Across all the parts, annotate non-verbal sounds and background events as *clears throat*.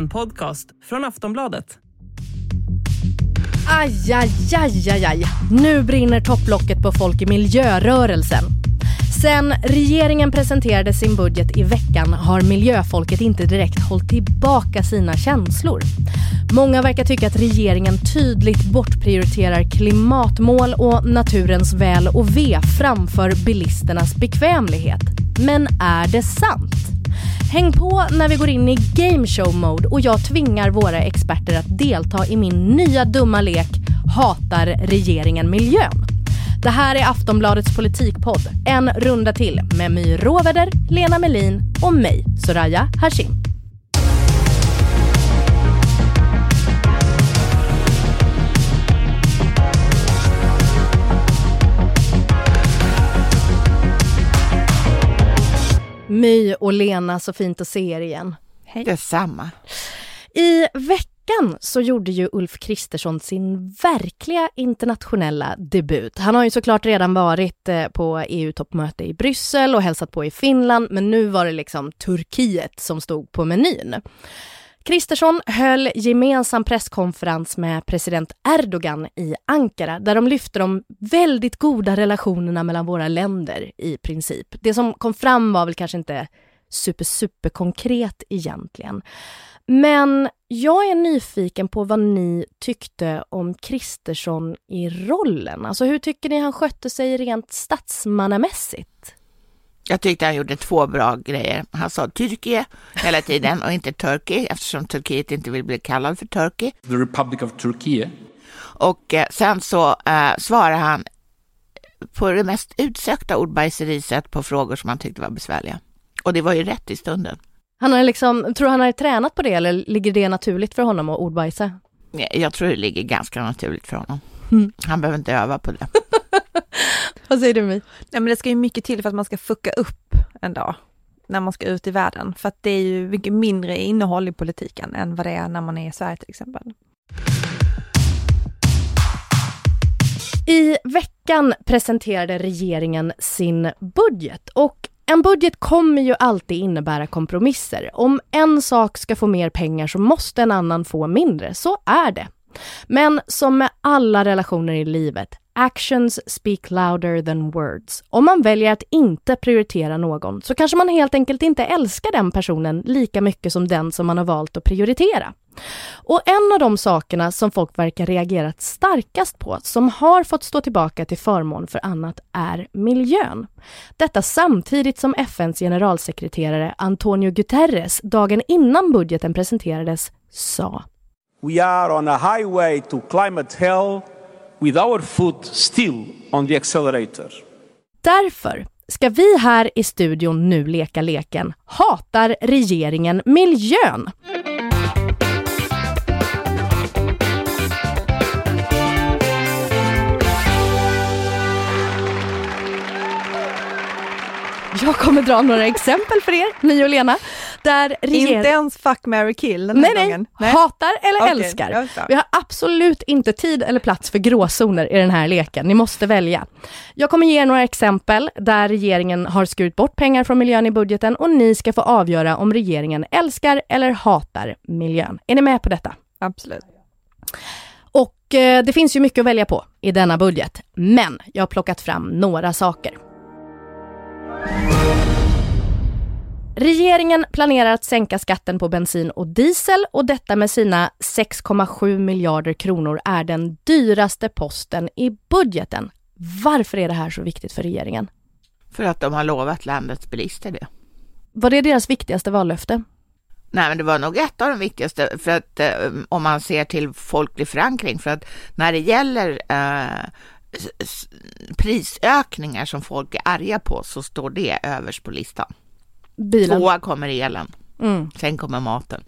En podcast från Aftonbladet. Aj, aj, aj, aj, aj. Nu brinner topplocket på folk i miljörörelsen. Sen regeringen presenterade sin budget i veckan har miljöfolket inte direkt hållit tillbaka sina känslor. Många verkar tycka att regeringen tydligt bortprioriterar klimatmål och naturens väl och ve framför bilisternas bekvämlighet. Men är det sant? Häng på när vi går in i game show mode och jag tvingar våra experter att delta i min nya dumma lek Hatar regeringen miljön? Det här är Aftonbladets politikpodd. En runda till med My Råväder, Lena Melin och mig, Soraya Hashim. My och Lena, så fint att se er igen. Hej. Detsamma. I veckan så gjorde ju Ulf Kristersson sin verkliga internationella debut. Han har ju såklart redan varit eh, på EU-toppmöte i Bryssel och hälsat på i Finland, men nu var det liksom Turkiet som stod på menyn. Kristersson höll gemensam presskonferens med president Erdogan i Ankara där de lyfte de väldigt goda relationerna mellan våra länder i princip. Det som kom fram var väl kanske inte super, super konkret egentligen. Men jag är nyfiken på vad ni tyckte om Kristersson i rollen. Alltså hur tycker ni han skötte sig rent statsmannamässigt? Jag tyckte han gjorde två bra grejer. Han sa Turkiet hela tiden och inte Turkey eftersom Turkiet inte vill bli kallad för Turkey. The Republic of Turkey. Och eh, sen så eh, svarade han på det mest utsökta ordbajseriset på frågor som han tyckte var besvärliga. Och det var ju rätt i stunden. Han har liksom, tror han har tränat på det eller ligger det naturligt för honom att ordbajsa? Jag tror det ligger ganska naturligt för honom. Mm. Han behöver inte öva på det. *laughs* Vad säger du My? Nej men det ska ju mycket till för att man ska fucka upp en dag när man ska ut i världen. För att det är ju mycket mindre innehåll i politiken än vad det är när man är i Sverige till exempel. I veckan presenterade regeringen sin budget och en budget kommer ju alltid innebära kompromisser. Om en sak ska få mer pengar så måste en annan få mindre. Så är det. Men som med alla relationer i livet, actions speak louder than words. Om man väljer att inte prioritera någon så kanske man helt enkelt inte älskar den personen lika mycket som den som man har valt att prioritera. Och en av de sakerna som folk verkar reagerat starkast på, som har fått stå tillbaka till förmån för annat, är miljön. Detta samtidigt som FNs generalsekreterare Antonio Guterres dagen innan budgeten presenterades sa We are on a highway to climate hell with our foot still on the accelerator. Därför ska vi här i studion nu leka leken Hatar regeringen miljön? Jag kommer dra några exempel för er, My och Lena. Där regering... Inte ens fuck, marry, kill den här nej, gången? Nej, hatar eller okay, älskar. Vi har absolut inte tid eller plats för gråzoner i den här leken. Ni måste välja. Jag kommer ge er några exempel där regeringen har skurit bort pengar från miljön i budgeten och ni ska få avgöra om regeringen älskar eller hatar miljön. Är ni med på detta? Absolut. Och eh, det finns ju mycket att välja på i denna budget, men jag har plockat fram några saker. Regeringen planerar att sänka skatten på bensin och diesel och detta med sina 6,7 miljarder kronor är den dyraste posten i budgeten. Varför är det här så viktigt för regeringen? För att de har lovat landets bilister det. Var det deras viktigaste vallöfte? Nej, men det var nog ett av de viktigaste för att eh, om man ser till folklig förankring för att när det gäller eh, prisökningar som folk är arga på så står det överst på listan. Bilen. Tvåa kommer elen, mm. sen kommer maten.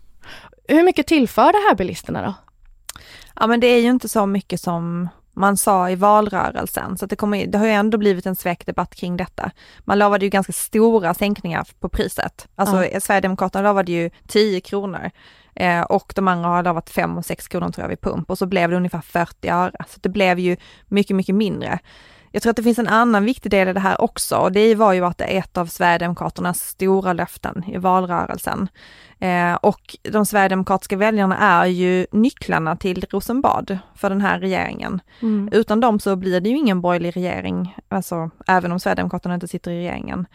Hur mycket tillför det här bilisterna då? Ja men det är ju inte så mycket som man sa i valrörelsen, så det, kommer, det har ju ändå blivit en svekdebatt kring detta. Man lovade ju ganska stora sänkningar på priset. Alltså ja. Sverigedemokraterna lovade ju 10 kronor eh, och de andra har lovat 5 och 6 kronor tror jag vid pump och så blev det ungefär 40 öre. Så det blev ju mycket, mycket mindre. Jag tror att det finns en annan viktig del i det här också och det var ju att det är ett av Sverigedemokraternas stora löften i valrörelsen. Eh, och de sverigedemokratiska väljarna är ju nycklarna till Rosenbad för den här regeringen. Mm. Utan dem så blir det ju ingen borgerlig regering, alltså även om Sverigedemokraterna inte sitter i regeringen.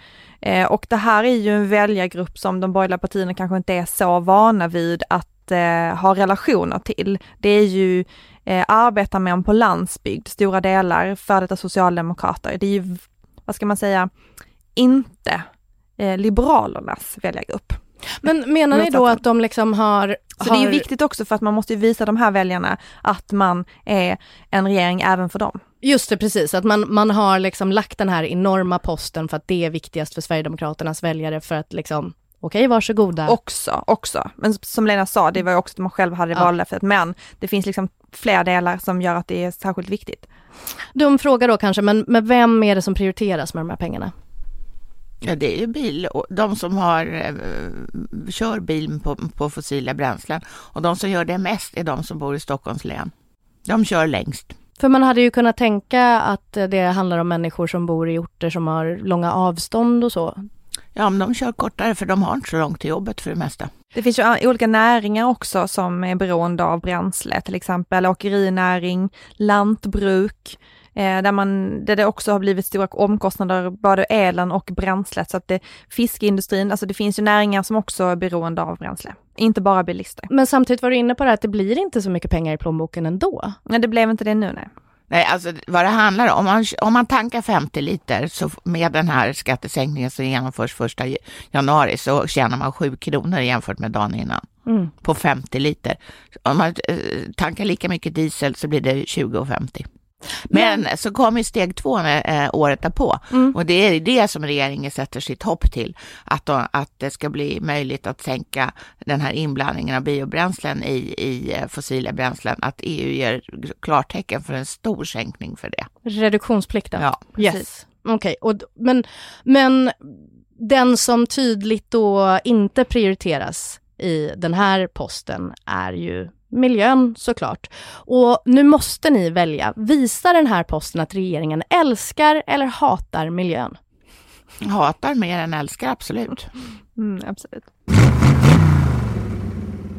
Eh, och det här är ju en väljargrupp som de borgerliga partierna kanske inte är så vana vid att eh, ha relationer till. Det är ju eh, arbetarmän på landsbygd, stora delar, för detta socialdemokrater. Det är ju, vad ska man säga, inte eh, Liberalernas väljargrupp. Men menar ni då att de liksom har... Så har... det är viktigt också för att man måste visa de här väljarna att man är en regering även för dem. Just det, precis. Att man, man har liksom lagt den här enorma posten för att det är viktigast för Sverigedemokraternas väljare för att liksom Okej, okay, varsågoda. Också, också. Men som Lena sa, det var ju också att man själv hade ja. vallöftet, men det finns liksom fler delar som gör att det är särskilt viktigt. Dum fråga då kanske, men, men vem är det som prioriteras med de här pengarna? Ja, det är ju bil, de som har, eh, kör bil på, på fossila bränslen. Och de som gör det mest är de som bor i Stockholms län. De kör längst. För man hade ju kunnat tänka att det handlar om människor som bor i orter som har långa avstånd och så. Ja, men de kör kortare för de har inte så långt till jobbet för det mesta. Det finns ju olika näringar också som är beroende av bränsle, till exempel åkerinäring, lantbruk, eh, där, man, där det också har blivit stora omkostnader, både elen och bränslet. Så att det, fiskeindustrin, alltså det finns ju näringar som också är beroende av bränsle, inte bara bilister. Men samtidigt var du inne på det att det blir inte så mycket pengar i plånboken ändå. Nej, det blev inte det nu, nej. Nej, alltså vad det handlar om, om man, om man tankar 50 liter så med den här skattesänkningen som genomförs första januari så tjänar man 7 kronor jämfört med dagen innan. Mm. På 50 liter. Om man eh, tankar lika mycket diesel så blir det 20,50. Men, Men så kommer steg två eh, året därpå mm. och det är det som regeringen sätter sitt hopp till. Att, då, att det ska bli möjligt att sänka den här inblandningen av biobränslen i, i eh, fossila bränslen. Att EU ger klartecken för en stor sänkning för det. Reduktionsplikten? Ja, precis. Yes. Okej, okay. men, men den som tydligt då inte prioriteras i den här posten är ju miljön såklart. Och nu måste ni välja. Visar den här posten att regeringen älskar eller hatar miljön? Hatar mer än älskar, absolut. Mm, absolut.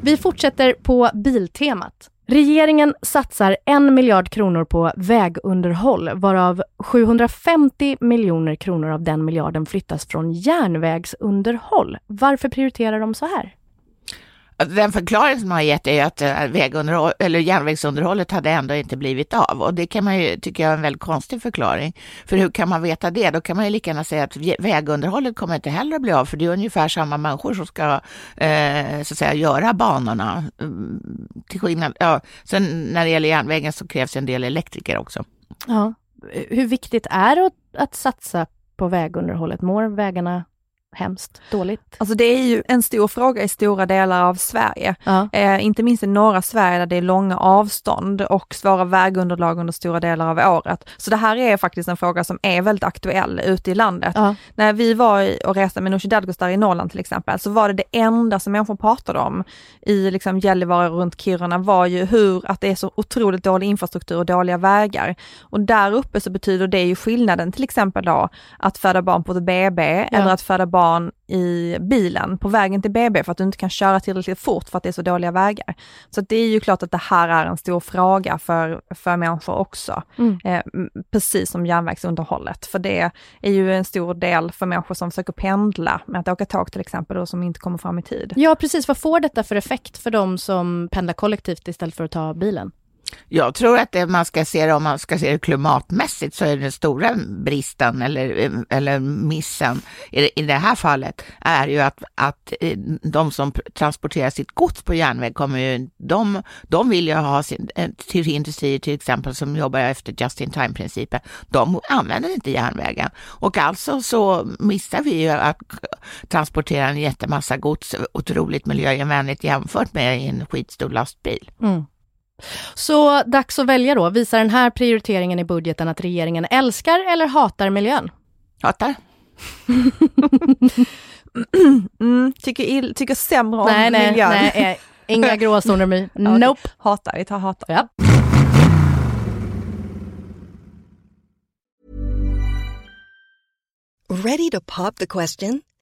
Vi fortsätter på biltemat. Regeringen satsar en miljard kronor på vägunderhåll, varav 750 miljoner kronor av den miljarden flyttas från järnvägsunderhåll. Varför prioriterar de så här? Den förklaring som man har gett är att eh, vägunderhåll, eller järnvägsunderhållet hade ändå inte blivit av och det kan man ju tycka är en väldigt konstig förklaring. För hur kan man veta det? Då kan man ju lika gärna säga att vägunderhållet kommer inte heller att bli av för det är ungefär samma människor som ska eh, så att säga göra banorna. Mm, till skillnad, ja, sen när det gäller järnvägen så krävs en del elektriker också. Ja. Hur viktigt är det att satsa på vägunderhållet? Mår vägarna hemskt dåligt? Alltså det är ju en stor fråga i stora delar av Sverige. Ja. Eh, inte minst i norra Sverige där det är långa avstånd och svåra vägunderlag under stora delar av året. Så det här är faktiskt en fråga som är väldigt aktuell ute i landet. Ja. När vi var och reste med Nooshi Dadgostar i Norrland till exempel, så var det det enda som människor pratade om i liksom Gällivare runt Kiruna var ju hur att det är så otroligt dålig infrastruktur och dåliga vägar. Och där uppe så betyder det ju skillnaden till exempel då att föda barn på ett BB ja. eller att föda barn barn i bilen på vägen till BB för att du inte kan köra tillräckligt fort för att det är så dåliga vägar. Så det är ju klart att det här är en stor fråga för, för människor också. Mm. Eh, precis som järnvägsunderhållet, för det är ju en stor del för människor som försöker pendla med att åka tåg till exempel och som inte kommer fram i tid. Ja precis, vad får detta för effekt för de som pendlar kollektivt istället för att ta bilen? Jag tror att det man ska se det, om man ska se det klimatmässigt, så är den stora bristen eller, eller missen i, i det här fallet är ju att, att eh, de som transporterar sitt gods på järnväg kommer ju, de, de vill ju ha sin, eh, till industrier till exempel som jobbar efter just in time-principen, de använder inte järnvägen. Och alltså så missar vi ju att transportera en jättemassa gods otroligt miljövänligt jämfört med en skitstor lastbil. Mm. Så dags att välja då. Visar den här prioriteringen i budgeten att regeringen älskar eller hatar miljön? Hatar. *laughs* mm, tycker, tycker sämre om nej, nej, miljön. Nej, nej, inga gråzoner. *laughs* nope. Hatar, vi tar hatar. Ja. Ready to pop the question?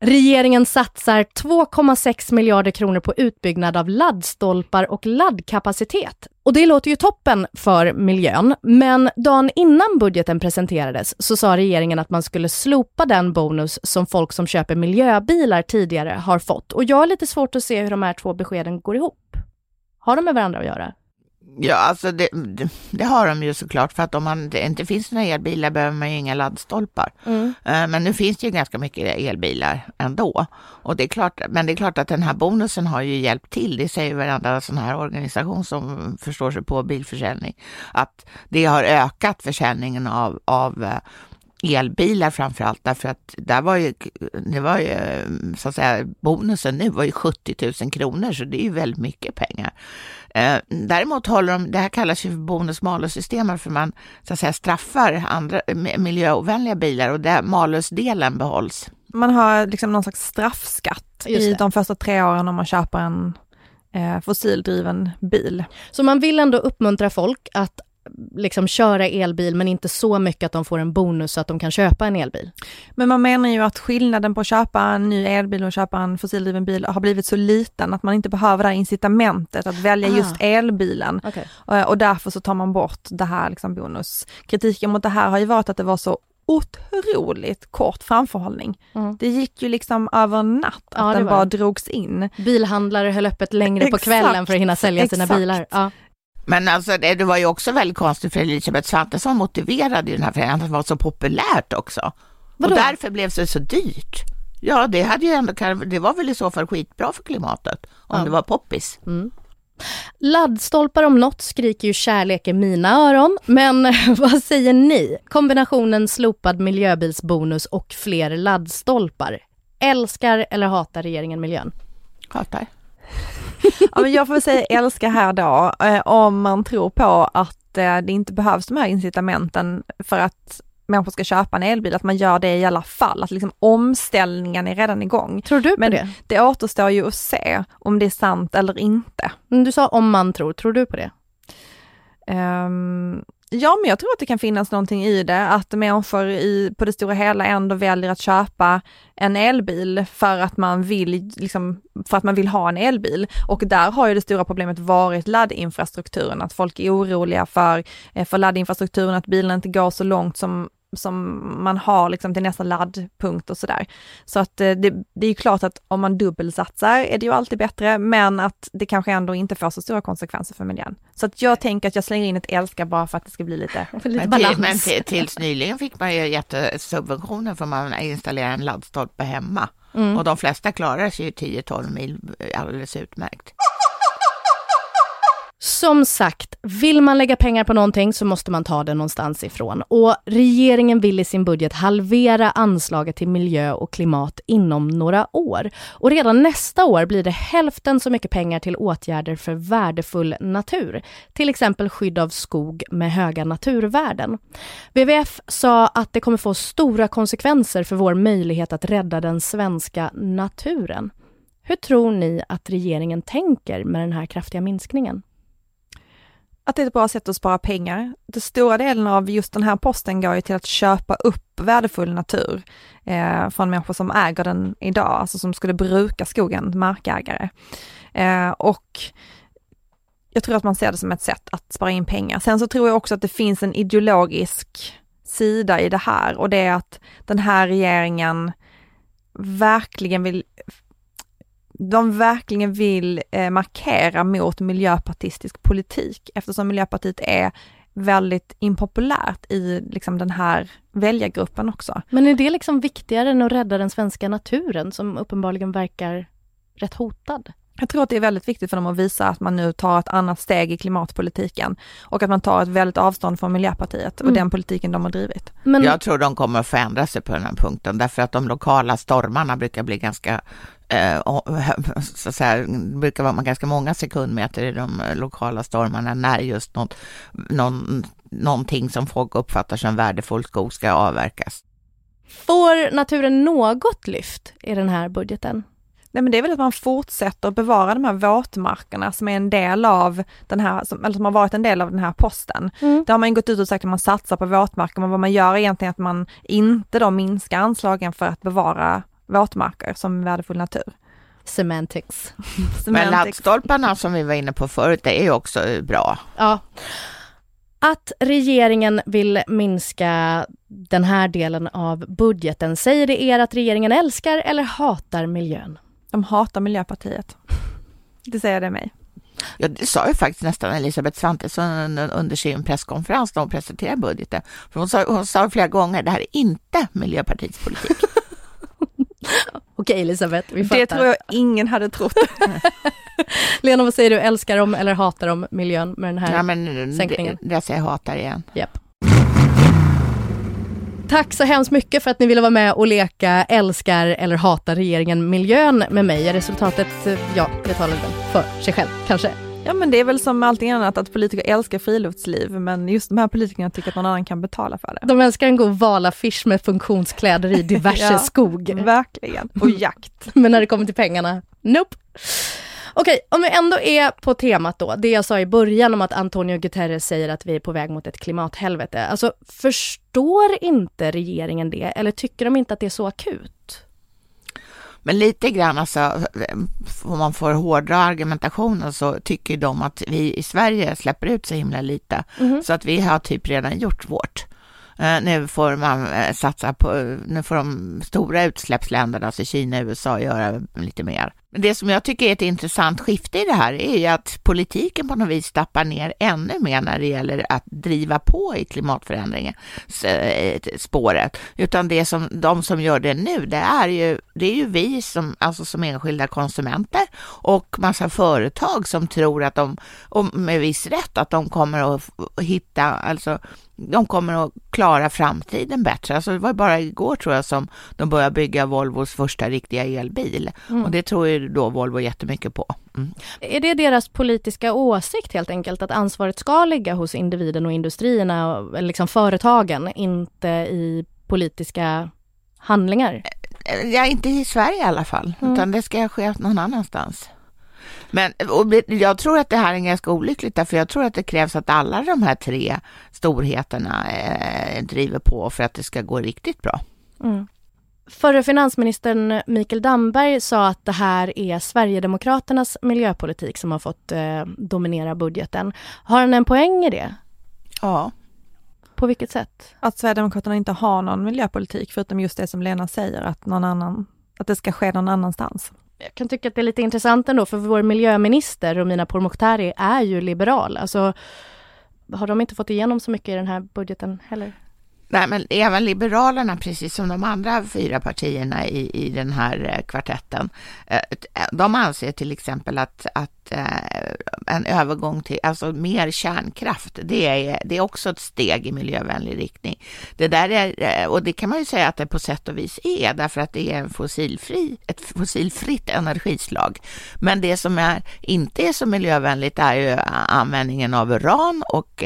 Regeringen satsar 2,6 miljarder kronor på utbyggnad av laddstolpar och laddkapacitet. Och det låter ju toppen för miljön, men dagen innan budgeten presenterades så sa regeringen att man skulle slopa den bonus som folk som köper miljöbilar tidigare har fått. Och jag har lite svårt att se hur de här två beskeden går ihop. Har de med varandra att göra? Ja, alltså det, det, har de ju såklart för att om man, det inte finns några elbilar behöver man ju inga laddstolpar. Mm. Eh, men nu finns det ju ganska mycket elbilar ändå. Och det är klart, men det är klart att den här bonusen har ju hjälpt till. Det säger varenda sån här organisation som förstår sig på bilförsäljning. Att det har ökat försäljningen av, av eh, elbilar framför allt därför att där var ju, det var ju så att säga bonusen nu var ju 70 000 kronor så det är ju väldigt mycket pengar. Eh, däremot håller de, det här kallas ju för bonus-malus-system för man så att säga straffar andra miljöovänliga bilar och där malusdelen behålls. Man har liksom någon slags straffskatt i de första tre åren om man köper en eh, fossildriven bil. Så man vill ändå uppmuntra folk att liksom köra elbil men inte så mycket att de får en bonus så att de kan köpa en elbil. Men man menar ju att skillnaden på att köpa en ny elbil och köpa en fossildriven bil har blivit så liten att man inte behöver det här incitamentet att välja just elbilen. Okay. Och, och därför så tar man bort det här liksom bonus. Kritiken mot det här har ju varit att det var så otroligt kort framförhållning. Mm. Det gick ju liksom över natt att ja, den bara drogs in. Bilhandlare höll öppet längre på kvällen för att hinna sälja sina Exakt. bilar. Ja. Men alltså det, det, var ju också väldigt konstigt för Elisabeth Svantesson motiverade ju den här förändringen att det var så populärt också. Vadå? Och därför blev det så dyrt. Ja, det, hade ju ändå, det var väl i så fall skitbra för klimatet om ja. det var poppis. Mm. Laddstolpar om något skriker ju kärlek i mina öron, men *laughs* vad säger ni? Kombinationen slopad miljöbilsbonus och fler laddstolpar. Älskar eller hatar regeringen miljön? Hatar. *laughs* ja, men jag får säga älska här då, eh, om man tror på att eh, det inte behövs de här incitamenten för att människor ska köpa en elbil, att man gör det i alla fall, att liksom omställningen är redan igång. Tror du på Men det? Det återstår ju att se om det är sant eller inte. Du sa om man tror, tror du på det? Um, Ja, men jag tror att det kan finnas någonting i det, att människor i, på det stora hela ändå väljer att köpa en elbil för att man vill, liksom, för att man vill ha en elbil. Och där har ju det stora problemet varit laddinfrastrukturen, att folk är oroliga för, eh, för laddinfrastrukturen, att bilen inte går så långt som som man har liksom till nästa laddpunkt och sådär. Så att eh, det, det är ju klart att om man dubbelsatsar är det ju alltid bättre, men att det kanske ändå inte får så stora konsekvenser för miljön. Så att jag tänker att jag slänger in ett älskar bara för att det ska bli lite, *laughs* lite men balans. men till, tills nyligen fick man ju jättesubventioner för man installerar en laddstolpe hemma. Mm. Och de flesta klarar sig ju 10-12 mil alldeles utmärkt. Som sagt, vill man lägga pengar på någonting så måste man ta det någonstans ifrån. Och regeringen vill i sin budget halvera anslaget till miljö och klimat inom några år. Och redan nästa år blir det hälften så mycket pengar till åtgärder för värdefull natur. Till exempel skydd av skog med höga naturvärden. WWF sa att det kommer få stora konsekvenser för vår möjlighet att rädda den svenska naturen. Hur tror ni att regeringen tänker med den här kraftiga minskningen? Att det är ett bra sätt att spara pengar. Den stora delen av just den här posten går ju till att köpa upp värdefull natur eh, från människor som äger den idag, alltså som skulle bruka skogen, markägare. Eh, och jag tror att man ser det som ett sätt att spara in pengar. Sen så tror jag också att det finns en ideologisk sida i det här och det är att den här regeringen verkligen vill de verkligen vill eh, markera mot miljöpartistisk politik eftersom Miljöpartiet är väldigt impopulärt i liksom den här väljargruppen också. Men är det liksom viktigare än att rädda den svenska naturen som uppenbarligen verkar rätt hotad? Jag tror att det är väldigt viktigt för dem att visa att man nu tar ett annat steg i klimatpolitiken och att man tar ett väldigt avstånd från Miljöpartiet och mm. den politiken de har drivit. Men... Jag tror de kommer att förändra sig på den här punkten därför att de lokala stormarna brukar bli ganska eh, *laughs* så att säga, det brukar vara ganska många sekundmeter i de lokala stormarna när just något, någon, någonting som folk uppfattar som värdefull skog ska avverkas. Får naturen något lyft i den här budgeten? Nej men det är väl att man fortsätter bevara de här våtmarkerna som är en del av den här, som, eller som har varit en del av den här posten. Mm. Där har man gått ut och sagt att man satsar på våtmarker, men vad man gör är egentligen att man inte då minskar anslagen för att bevara våtmarker som värdefull natur. Semantics. *laughs* Men laddstolparna som vi var inne på förut, det är ju också bra. Ja. Att regeringen vill minska den här delen av budgeten, säger det er att regeringen älskar eller hatar miljön? De hatar Miljöpartiet. Det säger det mig. Ja, det sa ju faktiskt nästan Elisabeth Svantesson under sin presskonferens när hon presenterade budgeten. För hon, sa, hon sa flera gånger, det här är inte Miljöpartiets politik. *laughs* *laughs* Okej Elisabeth, vi fattar. Det tror jag ingen hade trott. *laughs* Lena, vad säger du? Älskar de eller hatar de miljön med den här ja, men sänkningen? Det, det säger jag hatar igen. Yep. Tack så hemskt mycket för att ni ville vara med och leka älskar eller hatar regeringen miljön med mig. Resultatet, ja, det talar väl för sig själv kanske. Ja men det är väl som allting annat att politiker älskar friluftsliv men just de här politikerna tycker att någon annan kan betala för det. De älskar en god valaffisch med funktionskläder i diverse *laughs* ja, skog. Verkligen, och jakt. *laughs* men när det kommer till pengarna, nope. Okej, om vi ändå är på temat då, det jag sa i början om att Antonio Guterres säger att vi är på väg mot ett klimathelvete. Alltså förstår inte regeringen det eller tycker de inte att det är så akut? Men lite grann alltså, om man får hårdra argumentationen så tycker de att vi i Sverige släpper ut så himla lite. Mm. Så att vi har typ redan gjort vårt. Uh, nu får man uh, satsa på, nu får de stora utsläppsländerna, alltså Kina och USA, göra lite mer. Det som jag tycker är ett intressant skifte i det här är ju att politiken på något vis tappar ner ännu mer när det gäller att driva på i klimatförändringen eh, spåret. Utan det som de som gör det nu, det är ju, det är ju vi som, alltså som enskilda konsumenter och massa företag som tror att de, och med viss rätt, att de kommer att hitta, alltså de kommer att klara framtiden bättre. Alltså det var bara igår tror jag som de började bygga Volvos första riktiga elbil mm. och det tror ju då Volvo jättemycket på. Mm. Är det deras politiska åsikt helt enkelt att ansvaret ska ligga hos individen och industrierna, eller liksom företagen, inte i politiska handlingar? Ja, inte i Sverige i alla fall, mm. utan det ska ske någon annanstans. Men jag tror att det här är ganska olyckligt därför jag tror att det krävs att alla de här tre storheterna eh, driver på för att det ska gå riktigt bra. Mm. Förre finansministern Mikael Damberg sa att det här är Sverigedemokraternas miljöpolitik som har fått eh, dominera budgeten. Har han en poäng i det? Ja. På vilket sätt? Att Sverigedemokraterna inte har någon miljöpolitik förutom just det som Lena säger, att, någon annan, att det ska ske någon annanstans jag kan tycka att det är lite intressant ändå, för vår miljöminister Romina Pourmokhtari är ju liberal. Alltså, har de inte fått igenom så mycket i den här budgeten heller? Nej, men även Liberalerna, precis som de andra fyra partierna i, i den här eh, kvartetten, eh, de anser till exempel att, att eh, en övergång till alltså mer kärnkraft, det är, det är också ett steg i miljövänlig riktning. Det där är, och det kan man ju säga att det på sätt och vis är, därför att det är en fossilfri, ett fossilfritt energislag. Men det som är, inte är så miljövänligt är ju användningen av uran och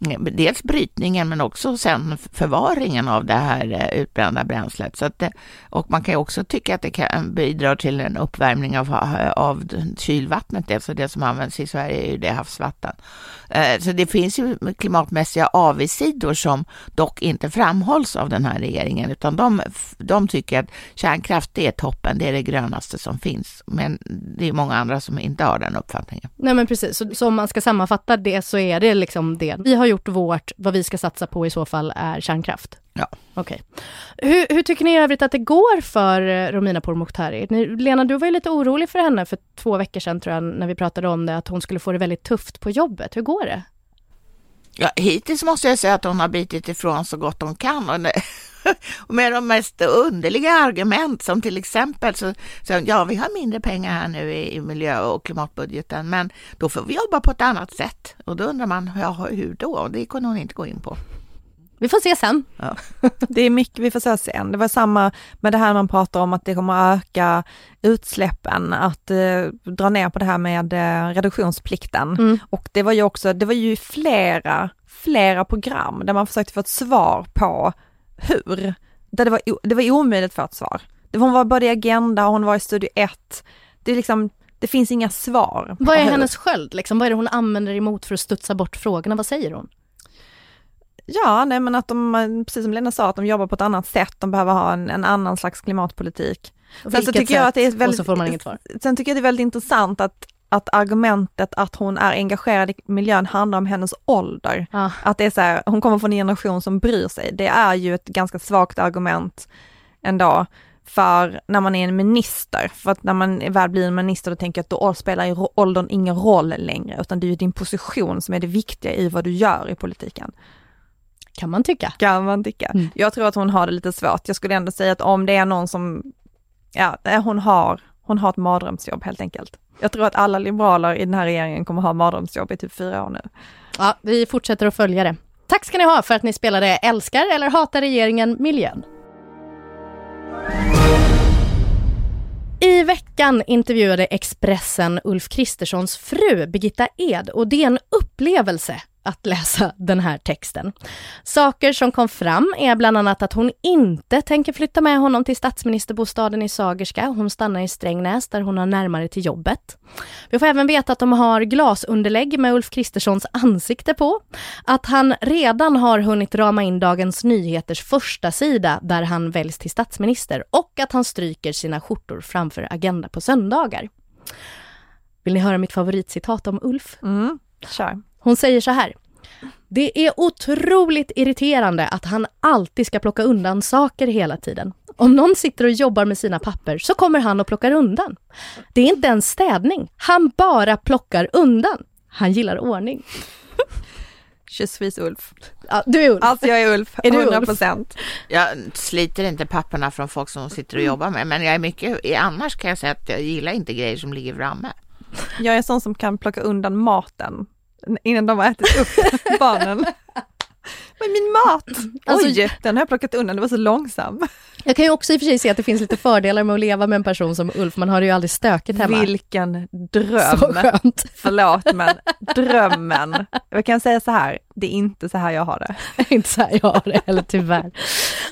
dels brytningen men också sen förvaringen av det här eh, utbrända bränslet. Så att eh, och man kan ju också tycka att det kan bidra till en uppvärmning av, eh, av kylvattnet, alltså det som används i Sverige är ju det havsvatten. Så det finns ju klimatmässiga avigsidor som dock inte framhålls av den här regeringen, utan de, de tycker att kärnkraft det är toppen, det är det grönaste som finns. Men det är många andra som inte har den uppfattningen. Nej men precis, så, så om man ska sammanfatta det så är det liksom det. Vi har gjort vårt, vad vi ska satsa på i så fall är kärnkraft. Ja. Okej. Okay. Hur, hur, tycker ni i övrigt att det går för eh, Romina Pourmokhtari? Lena, du var ju lite orolig för henne för två veckor sedan tror jag, när vi pratade om det, att hon skulle få det väldigt tufft på jobbet. Hur går det? Ja, hittills måste jag säga att hon har bitit ifrån så gott hon kan. Och *laughs* och med de mest underliga argument som till exempel så, så ja, vi har mindre pengar här nu i, i miljö och klimatbudgeten, men då får vi jobba på ett annat sätt. Och då undrar man, ja, hur då? Det kunde hon inte gå in på. Vi får se sen. Ja. Det är mycket vi får se sen. Det var samma med det här man pratar om att det kommer att öka utsläppen, att eh, dra ner på det här med eh, reduktionsplikten. Mm. Och det var ju också, det var ju flera, flera program där man försökte få ett svar på hur. Där det var, det var omöjligt få ett svar. Hon var både i Agenda och hon var i Studio 1. Det är liksom, det finns inga svar. Vad är hennes sköld liksom? Vad är det hon använder emot för att studsa bort frågorna? Vad säger hon? Ja, nej men att de, precis som Lena sa, att de jobbar på ett annat sätt, de behöver ha en, en annan slags klimatpolitik. Sen så tycker jag att det är väldigt. Sen tycker jag det är väldigt intressant att, att argumentet att hon är engagerad i miljön handlar om hennes ålder. Ah. Att det är så här, hon kommer från en generation som bryr sig. Det är ju ett ganska svagt argument ändå för när man är en minister. För att när man väl blir en minister då tänker jag att då spelar åldern ingen roll längre, utan det är ju din position som är det viktiga i vad du gör i politiken. Kan man tycka. Kan man tycka. Mm. Jag tror att hon har det lite svårt. Jag skulle ändå säga att om det är någon som, ja, hon har, hon har ett mardrömsjobb helt enkelt. Jag tror att alla liberaler i den här regeringen kommer ha mardrömsjobb i typ fyra år nu. Ja, vi fortsätter att följa det. Tack ska ni ha för att ni spelade Älskar eller hatar regeringen miljön. I veckan intervjuade Expressen Ulf Kristerssons fru Birgitta Ed och det är en upplevelse att läsa den här texten. Saker som kom fram är bland annat att hon inte tänker flytta med honom till statsministerbostaden i Sagerska. Hon stannar i Strängnäs där hon har närmare till jobbet. Vi får även veta att de har glasunderlägg med Ulf Kristerssons ansikte på. Att han redan har hunnit rama in Dagens Nyheters första sida där han väljs till statsminister och att han stryker sina skjortor framför Agenda på söndagar. Vill ni höra mitt favoritcitat om Ulf? Mm, kör. Hon säger så här. Det är otroligt irriterande att han alltid ska plocka undan saker hela tiden. Om någon sitter och jobbar med sina papper så kommer han och plockar undan. Det är inte en städning. Han bara plockar undan. Han gillar ordning. *laughs* Kyssvis Ulf. Ja, du är Ulf. Alltså jag är Ulf, är 100 procent. Jag sliter inte papperna från folk som sitter och jobbar med, men jag är mycket, annars kan jag säga att jag gillar inte grejer som ligger framme. Jag är en sån som kan plocka undan maten innan de har ätit upp *laughs* barnen. Men min mat! Alltså, Oj, den har jag plockat undan, det var så långsam. Jag kan ju också i och för sig se att det finns lite fördelar med att leva med en person som Ulf, man har det ju aldrig stökigt hemma. Vilken dröm! Så skönt. Förlåt men drömmen. Jag kan säga så här, det är inte så här jag har det. *laughs* inte så här jag har det heller tyvärr.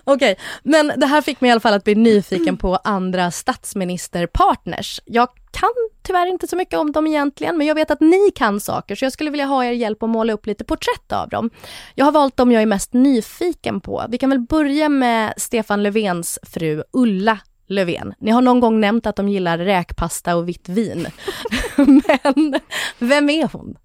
Okej, okay, men det här fick mig i alla fall att bli nyfiken på andra statsministerpartners. Jag kan tyvärr inte så mycket om dem egentligen, men jag vet att ni kan saker, så jag skulle vilja ha er hjälp att måla upp lite porträtt av dem. Jag har valt dem jag är mest nyfiken på. Vi kan väl börja med Stefan Löfvens fru Ulla Löfven. Ni har någon gång nämnt att de gillar räkpasta och vitt vin. *laughs* men vem är hon?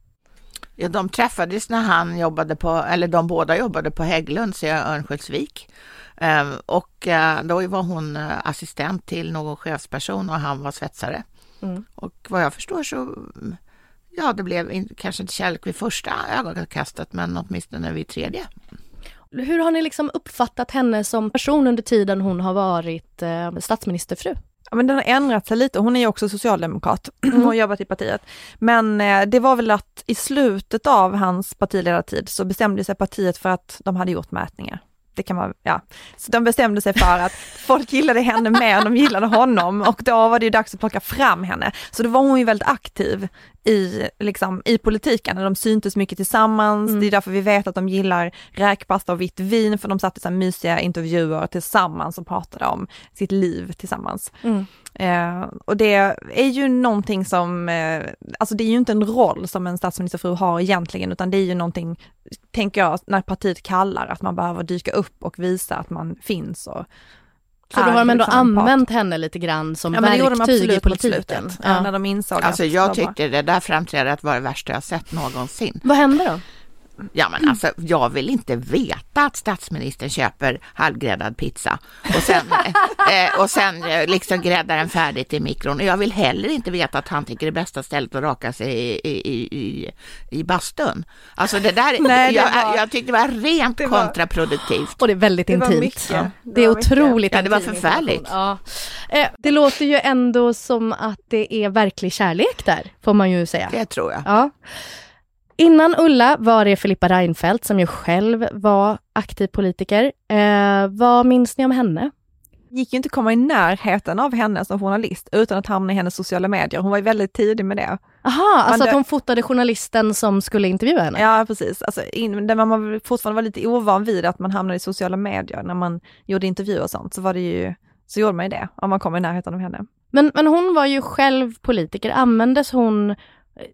Ja, de träffades när han jobbade på, eller de båda jobbade på Hägglunds i Örnsköldsvik. Ehm, och eh, då var hon eh, assistent till någon chefsperson och han var svetsare. Mm. Och vad jag förstår så, ja det blev kanske inte kärlek vid första ögonkastet men åtminstone vid tredje. Hur har ni liksom uppfattat henne som person under tiden hon har varit eh, statsministerfru? Ja, men den har ändrat sig lite. Hon är ju också socialdemokrat *clears throat* mm. och jobbat i partiet. Men eh, det var väl att i slutet av hans partiledartid så bestämde sig partiet för att de hade gjort mätningar det kan man, ja. Så de bestämde sig för att *laughs* folk gillade henne mer än de gillade honom och då var det ju dags att plocka fram henne. Så då var hon ju väldigt aktiv i, liksom, i politiken, de syntes mycket tillsammans, mm. det är därför vi vet att de gillar räkpasta och vitt vin, för de satt i så mysiga intervjuer tillsammans och pratade om sitt liv tillsammans. Mm. Eh, och det är ju någonting som, eh, alltså det är ju inte en roll som en statsministerfru har egentligen, utan det är ju någonting, tänker jag, när partiet kallar, att man behöver dyka upp och visa att man finns och så då har de ändå använt part. henne lite grann som ja, verktyg i politiken? Ja. ja. när de insåg Alltså jag tyckte det där framträdandet var det värsta jag sett någonsin. Vad hände då? Ja men alltså jag vill inte veta att statsministern köper halvgräddad pizza och sen, *laughs* eh, och sen eh, liksom gräddar den färdigt i mikron. Och jag vill heller inte veta att han tycker det bästa stället att raka sig i, i, i, i bastun. Alltså det där, *laughs* Nej, det jag, var- jag tyckte det var rent det var- kontraproduktivt. Och det är väldigt Det intimt. mycket. Ja. Det Det är var mycket. otroligt Ja, det var förfärligt. Ja. Eh, Det låter ju ändå som att det är verklig kärlek där, får man ju säga. Det tror jag. Ja. Innan Ulla var det Filippa Reinfeldt som ju själv var aktiv politiker. Eh, vad minns ni om henne? gick ju inte komma i närheten av henne som journalist utan att hamna i hennes sociala medier. Hon var ju väldigt tidig med det. Aha, alltså Men att hon fotade journalisten som skulle intervjua henne? Ja, precis. Alltså, in, där man fortfarande var lite ovan vid att man hamnade i sociala medier när man gjorde intervjuer och sånt, så var det ju, så gjorde man ju det om man kom i närheten av henne. Men, men hon var ju själv politiker. Användes hon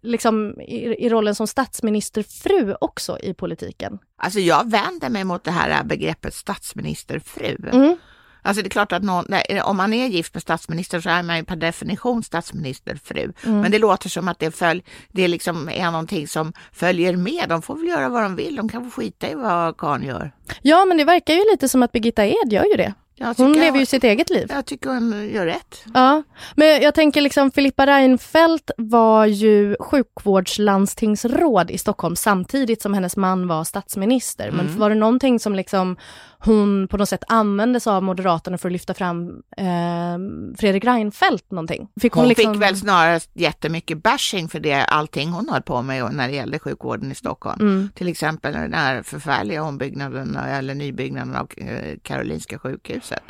liksom i, i rollen som statsministerfru också i politiken? Alltså jag vänder mig mot det här begreppet statsministerfru. Mm. Alltså det är klart att någon, nej, om man är gift med statsminister så är man ju per definition statsministerfru. Mm. Men det låter som att det, följ, det liksom är någonting som följer med. De får väl göra vad de vill. De kan få skita i vad karln gör. Ja, men det verkar ju lite som att Birgitta Ed gör ju det. Hon lever ju sitt eget liv. jag tycker hon gör rätt. Ja, men jag tänker liksom Filippa Reinfeldt var ju sjukvårdslandstingsråd i Stockholm samtidigt som hennes man var statsminister. Men Mm. var det någonting som liksom hon på något sätt använde sig av Moderaterna för att lyfta fram eh, Fredrik Reinfeldt någonting? Fick Hon liksom... fick väl snarare jättemycket bashing för det allting hon höll på med när det gällde sjukvården i Stockholm. Mm. Till exempel den här förfärliga ombyggnaden eller nybyggnaden av eh, Karolinska sjukhuset.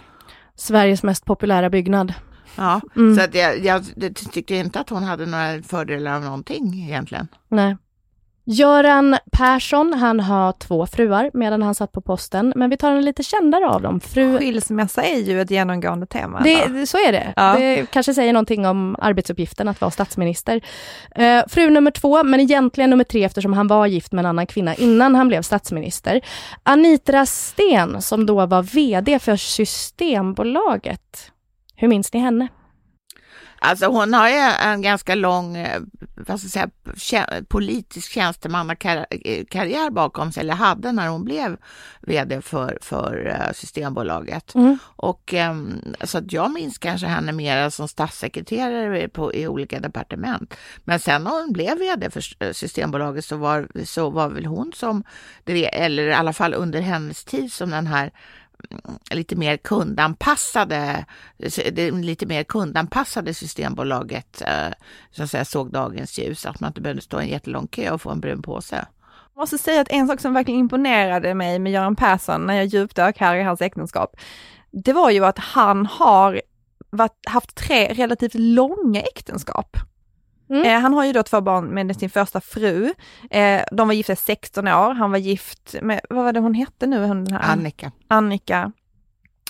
Sveriges mest populära byggnad. Ja, Mm. så att jag, jag tyckte inte att hon hade några fördelar av någonting egentligen. Nej. Göran Persson, han har två fruar medan han satt på posten, men vi tar en lite kändare av dem. Fru Skilsmässa är ju ett genomgående tema. Det, så är det. Ja. Det kanske säger någonting om arbetsuppgiften att vara statsminister. Eh, fru nummer två, men egentligen nummer tre eftersom han var gift med en annan kvinna innan han blev statsminister. Anitra Sten som då var VD för Systembolaget. Hur minns ni henne? Alltså hon har ju en ganska lång eh, vad ska jag säga, politisk tjänstemannakarriär bakom sig, eller hade när hon blev vd för, för eh, Systembolaget. Mm. Och ehm, så att jag minns kanske henne mer som statssekreterare på, i olika departement. Men sen när hon blev vd för eh, Systembolaget så var, så var väl hon som, eller i alla fall under hennes tid som den här lite mer kundanpassade, det lite mer kundanpassade Systembolaget eh, så att säga, såg dagens ljus. Att man inte behövde stå i en jättelång kö och få en brun påse. Jag måste säga att en sak som verkligen imponerade mig med Göran Persson när jag djupdök här i hans äktenskap, det var ju att han har varit, haft tre relativt långa äktenskap. Mm. Eh, han har ju då två barn med sin första fru. Eh, de var gifta i 16 år. Han var gift med, vad var det hon hette nu? Hon, den här Annika. Annika.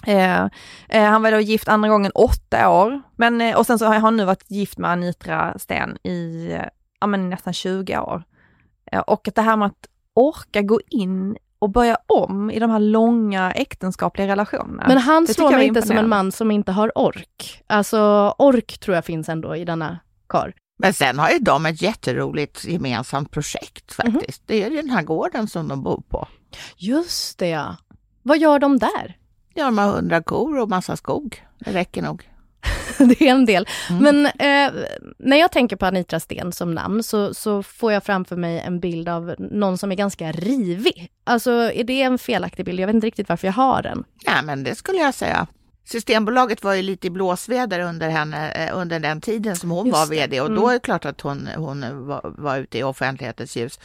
Eh, eh, han var då gift andra gången åtta år. Men, eh, och sen så har han nu varit gift med Anitra Sten i eh, ja, men nästan 20 år. Eh, och att det här med att orka gå in och börja om i de här långa äktenskapliga relationerna. Men han Det slår mig inte som en man som inte har ork. Alltså ork tror jag finns ändå i denna kar. Men sen har ju de ett jätteroligt gemensamt projekt faktiskt. Det är ju den här gården som de bor på. Just det ja. Vad gör de där? Ja, de har hundra kor och massa skog. Det räcker nog. *laughs* det är en del. Mm. Men eh, när jag tänker på Anitra Sten som namn så, så får jag framför mig en bild av någon som är ganska rivig. Alltså är det en felaktig bild? Jag vet inte riktigt varför jag har den. Ja, men det skulle jag säga. Systembolaget var ju lite i blåsväder under, henne, eh, under den tiden som hon Just var vd och Mm. då är det klart att hon, hon var, var ute i offentlighetens ljus.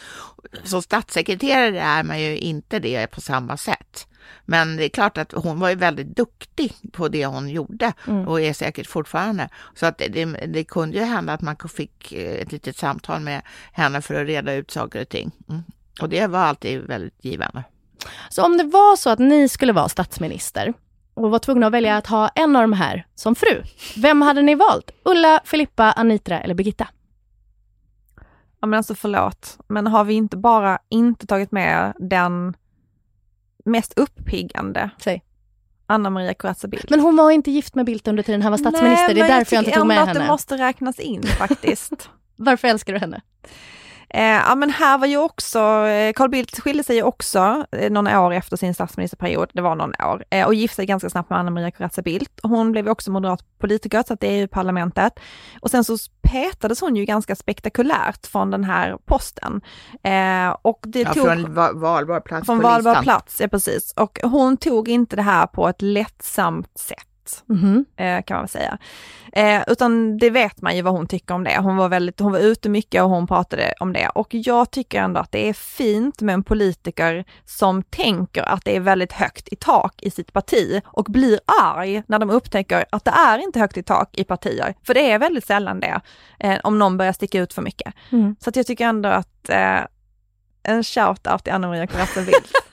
Som statssekreterare är man ju inte det på samma sätt. Men det är klart att hon var ju väldigt duktig på det hon gjorde Mm. och är säkert fortfarande. Så att det, det, det kunde ju hända att man fick eh, ett litet samtal med henne för att reda ut saker och ting. Mm. Och det var alltid väldigt givande. Så om det var så att ni skulle vara statsminister och var tvungna att välja att ha en av de här som fru, vem hade ni valt? Ulla, Filippa, Anitra eller Birgitta? Ja men alltså förlåt, men har vi inte bara inte tagit med den mest uppiggande Säg. Anna Maria Corazza Bildt? Men hon var inte gift med Bildt under tiden han var statsminister, Nej, det är men därför jag inte tycker tog med ändå att henne. det måste räknas in faktiskt. *laughs* Varför älskar du henne? Eh, ja men här var ju också, eh, Carl Bildt skilde sig ju också eh, några år efter sin statsministerperiod, det var någon år, eh, och gifte sig ganska snabbt med Anna Maria Corazza Bildt. Hon blev ju också moderat politiker, satt i EU-parlamentet. Och sen så petades hon ju ganska spektakulärt från den här posten. Och det ja, tog, från valbar plats från valbar plats, ja precis. Och hon tog inte det här på ett lättsamt sätt. Mhm. eh, kan man säga. Eh, utan det vet man ju vad hon tycker om det. Hon var, väldigt, hon var ute mycket och hon pratade om det. Och jag tycker ändå att det är fint med en politiker som tänker att det är väldigt högt i tak i sitt parti och blir arg när de upptäcker att det är inte högt i tak i partier. För det är väldigt sällan det, eh, om någon börjar sticka ut för mycket. Mm. Så jag tycker ändå att eh, en shout-out till Anna Maria Corazza Bildt. *laughs*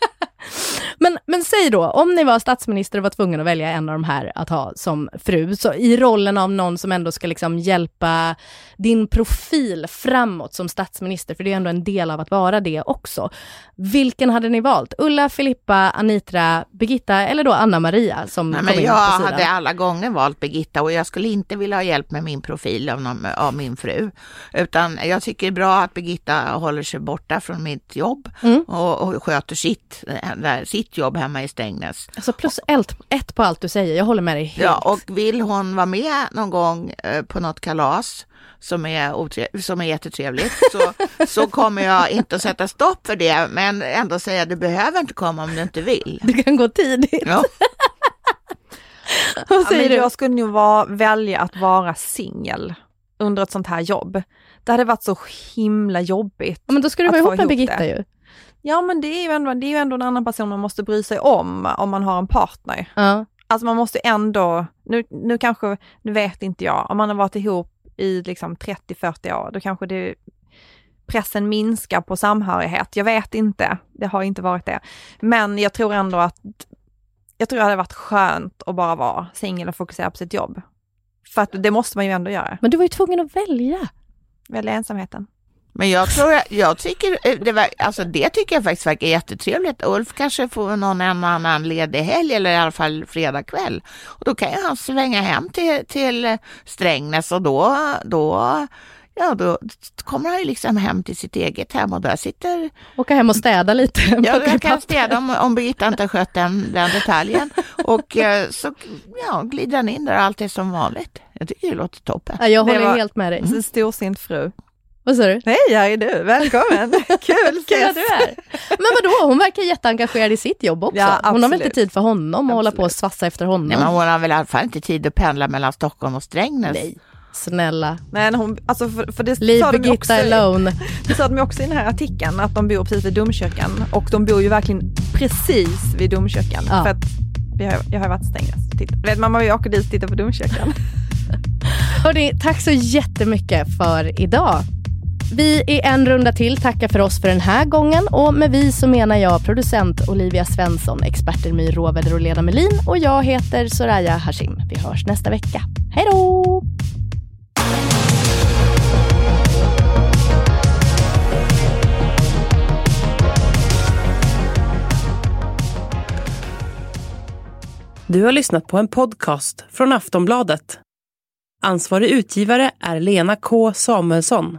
Men, men säg då, om ni var statsminister och var tvungen att välja en av de här att ha som fru, så i rollen av någon som ändå ska liksom hjälpa din profil framåt som statsminister, för det är ändå en del av att vara det också. Vilken hade ni valt? Ulla, Filippa, Anitra, Birgitta eller då Anna Maria som Nej, kom men in jag på sidan? hade alla gånger valt Birgitta och jag skulle inte vilja ha hjälp med min profil av, någon, av min fru. Utan jag tycker det är bra att Birgitta håller sig borta från mitt jobb Mm. och, och sköter sitt, eh, där, sitt jobb hemma i Strängnäs. Alltså plus ett, ett på allt du säger, jag håller med dig helt. Ja, och vill hon vara med någon gång eh, på något kalas som är, som är jättetrevligt så, så kommer jag inte att sätta stopp för det men ändå säga du behöver inte komma om du inte vill. Du kan gå tidigt. Ja. *laughs* Vad Ja, säger men du? jag skulle nog vara, välja att vara singel under ett sånt här jobb. Det hade varit så himla jobbigt. Ja, men då ska du vara ihop med Birgitta det. ju. Ja men det är ju ändå, det är ju ändå en annan person man måste bry sig om, om man har en partner. Ja. Alltså man måste ändå, nu, nu kanske, nu vet inte jag, om man har varit ihop i liksom 30-40 år, då kanske det pressen minskar på samhörighet. Jag vet inte, det har inte varit det. Men jag tror ändå att, jag tror det hade varit skönt att bara vara singel och fokusera på sitt jobb. För att det måste man ju ändå göra, Men du var ju tvungen att välja. välja ensamheten. Men jag tror, jag tycker, eh, det, var, alltså det tycker jag faktiskt verkar jättetrevligt. Ulf kanske får någon en annan ledig helg eller i alla fall fredag kväll. Och då kan ju han svänga hem till, till Strängnäs och då, då, ja, då kommer han ju liksom hem till sitt eget hem och där sitter, Åka hem och städa lite. ja, jag kan städa om, om Birgitta inte har skött den, den detaljen. Och eh, så ja, glider han in där och allt är som vanligt. Jag tycker det låter toppen. Ja, jag håller var- helt med dig. En storsint fru. Vad sa du? Hej, här är du, välkommen! *laughs* Kul, Kul ses. att du är. Men vadå, hon verkar jätteengagerad i sitt jobb också. Ja, hon har väl absolut. inte tid för honom och hålla på och Absolut. svassa efter honom? Nej, men hon har väl i alla fall inte tid att pendla mellan Stockholm och Strängnäs. Nej. Snälla. Men hon, alltså för, för det Leave sa de också, alone. det sa de också i den här artikeln, att de bor precis vid domkyrkan. Och de bor ju verkligen precis vid domkyrkan. Ja. För att vi har, jag har varit Strängnäs. Titta. Vet man, man åker dit och tittar på domkyrkan. *laughs* Hörrni, tack så jättemycket för idag. Vi i en runda till tackar för oss för den här gången och med vi så menar jag producent Olivia Svensson, experter My Råväder och Lena Melin och jag heter Soraya Hashim. Vi hörs nästa vecka. Hej då! Du har lyssnat på en podcast från Aftonbladet. Ansvarig utgivare är Lena K Samuelsson.